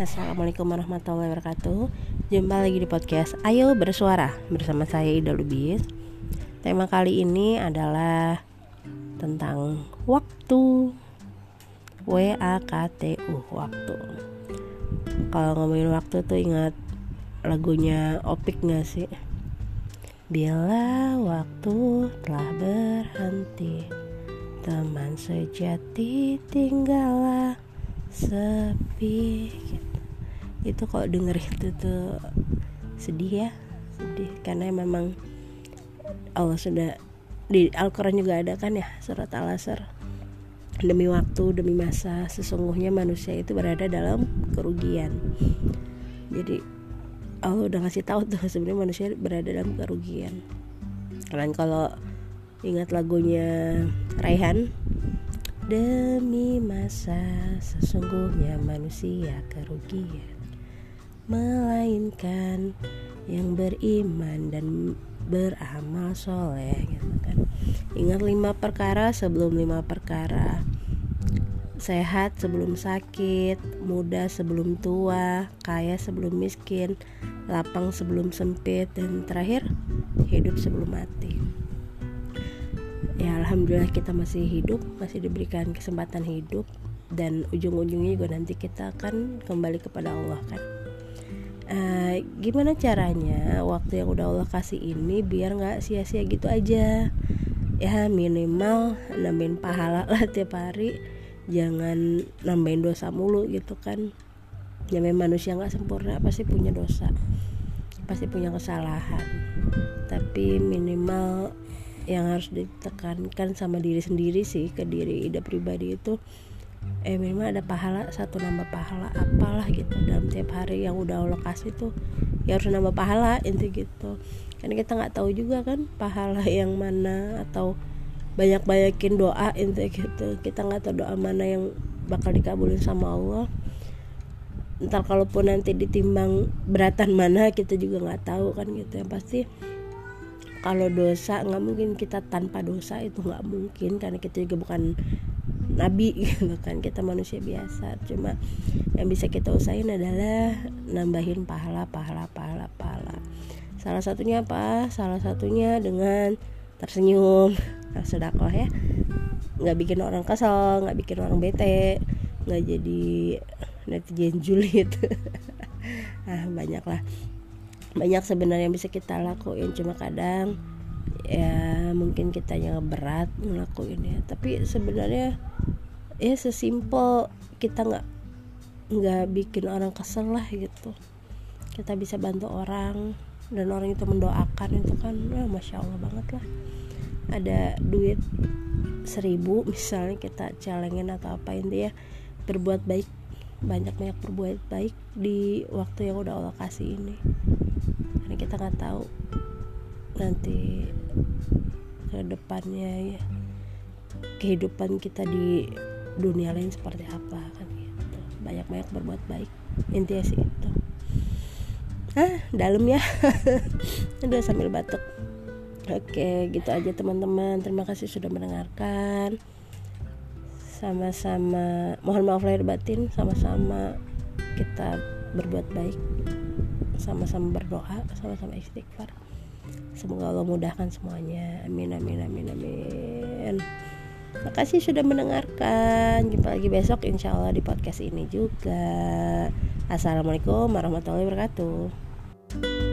Assalamualaikum warahmatullahi wabarakatuh. Jumpa lagi di podcast Ayo Bersuara Bersama saya Ida Lubis. Tema kali ini adalah Tentang waktu. W-A-K-T-U Waktu. Kalau ngomongin waktu tuh ingat Lagunya Opik gak sih? Bila waktu telah berhenti Teman sejati tinggallah sepi itu kalau denger itu tuh sedih ya sedih. Karena memang Allah sudah di Al-Quran juga ada kan ya surat Al-Asr. Demi waktu demi masa sesungguhnya manusia itu berada dalam kerugian. Jadi Allah udah ngasih tahu tuh sebenarnya manusia berada dalam kerugian. Kalian kalau ingat lagunya Raihan demi masa sesungguhnya manusia kerugian melainkan yang beriman dan beramal soleh gitu kan. Ingat lima perkara sebelum lima perkara. Sehat sebelum sakit muda sebelum tua kaya sebelum miskin lapang sebelum sempit dan terakhir hidup sebelum mati. Ya alhamdulillah kita masih hidup masih diberikan kesempatan hidup dan ujung-ujungnya juga nanti kita akan kembali kepada Allah kan uh, gimana caranya waktu yang udah Allah kasih ini biar nggak sia-sia gitu aja? Ya minimal nambahin pahala lah tiap hari. Jangan nambahin dosa mulu gitu kan. Ya memang manusia nggak sempurna pasti punya dosa. Pasti punya kesalahan. Tapi minimal yang harus ditekankan sama diri sendiri sih ke diri ida pribadi itu eh memang ada pahala satu nambah pahala apalah gitu. Dalam tiap hari yang udah Allah kasih tuh ya harus nambah pahala inti gitu. Karena kita nggak tahu juga kan pahala yang mana atau banyak banyakin doa inti gitu. Kita nggak tahu doa mana yang bakal dikabulin sama Allah. Ntar kalaupun nanti ditimbang beratan mana kita juga nggak tahu kan gitu. Yang pasti kalau dosa nggak mungkin kita tanpa dosa itu nggak mungkin. Karena kita juga bukan nabi gitu kan. Kita manusia biasa. Cuma yang bisa kita usahain adalah nambahin pahala pahala pahala pahala. Salah satunya apa? Salah satunya dengan tersenyum. Nah, sedekah ya. Nggak bikin orang kesel nggak bikin orang bete nggak jadi netizen julid. Ah banyak lah banyak sebenarnya yang bisa kita lakuin. Cuma kadang ya mungkin kita yang berat ngelakuin ya tapi sebenarnya ya sesimpel kita nggak nggak bikin orang kesel lah gitu. Kita bisa bantu orang dan orang itu mendoakan itu kan ya, masya allah banget lah. Ada duit seribu misalnya kita celengin atau apa ini ya berbuat baik banyak banyak berbuat baik di waktu yang udah Allah kasih ini. Karena kita nggak tahu nanti ke depannya ya kehidupan kita di dunia lain seperti apa kan gitu. Banyak-banyak berbuat baik intinya sih itu ah dalam ya. Udah sambil batuk. Oke gitu aja teman-teman. Terima kasih sudah mendengarkan. Sama-sama mohon maaf lahir batin. Sama-sama kita berbuat baik. Sama-sama berdoa. Sama-sama istighfar semoga Allah mudahkan semuanya amin amin amin amin Makasih sudah mendengarkan. Jumpa lagi besok insya Allah di podcast ini juga. Assalamualaikum warahmatullahi wabarakatuh.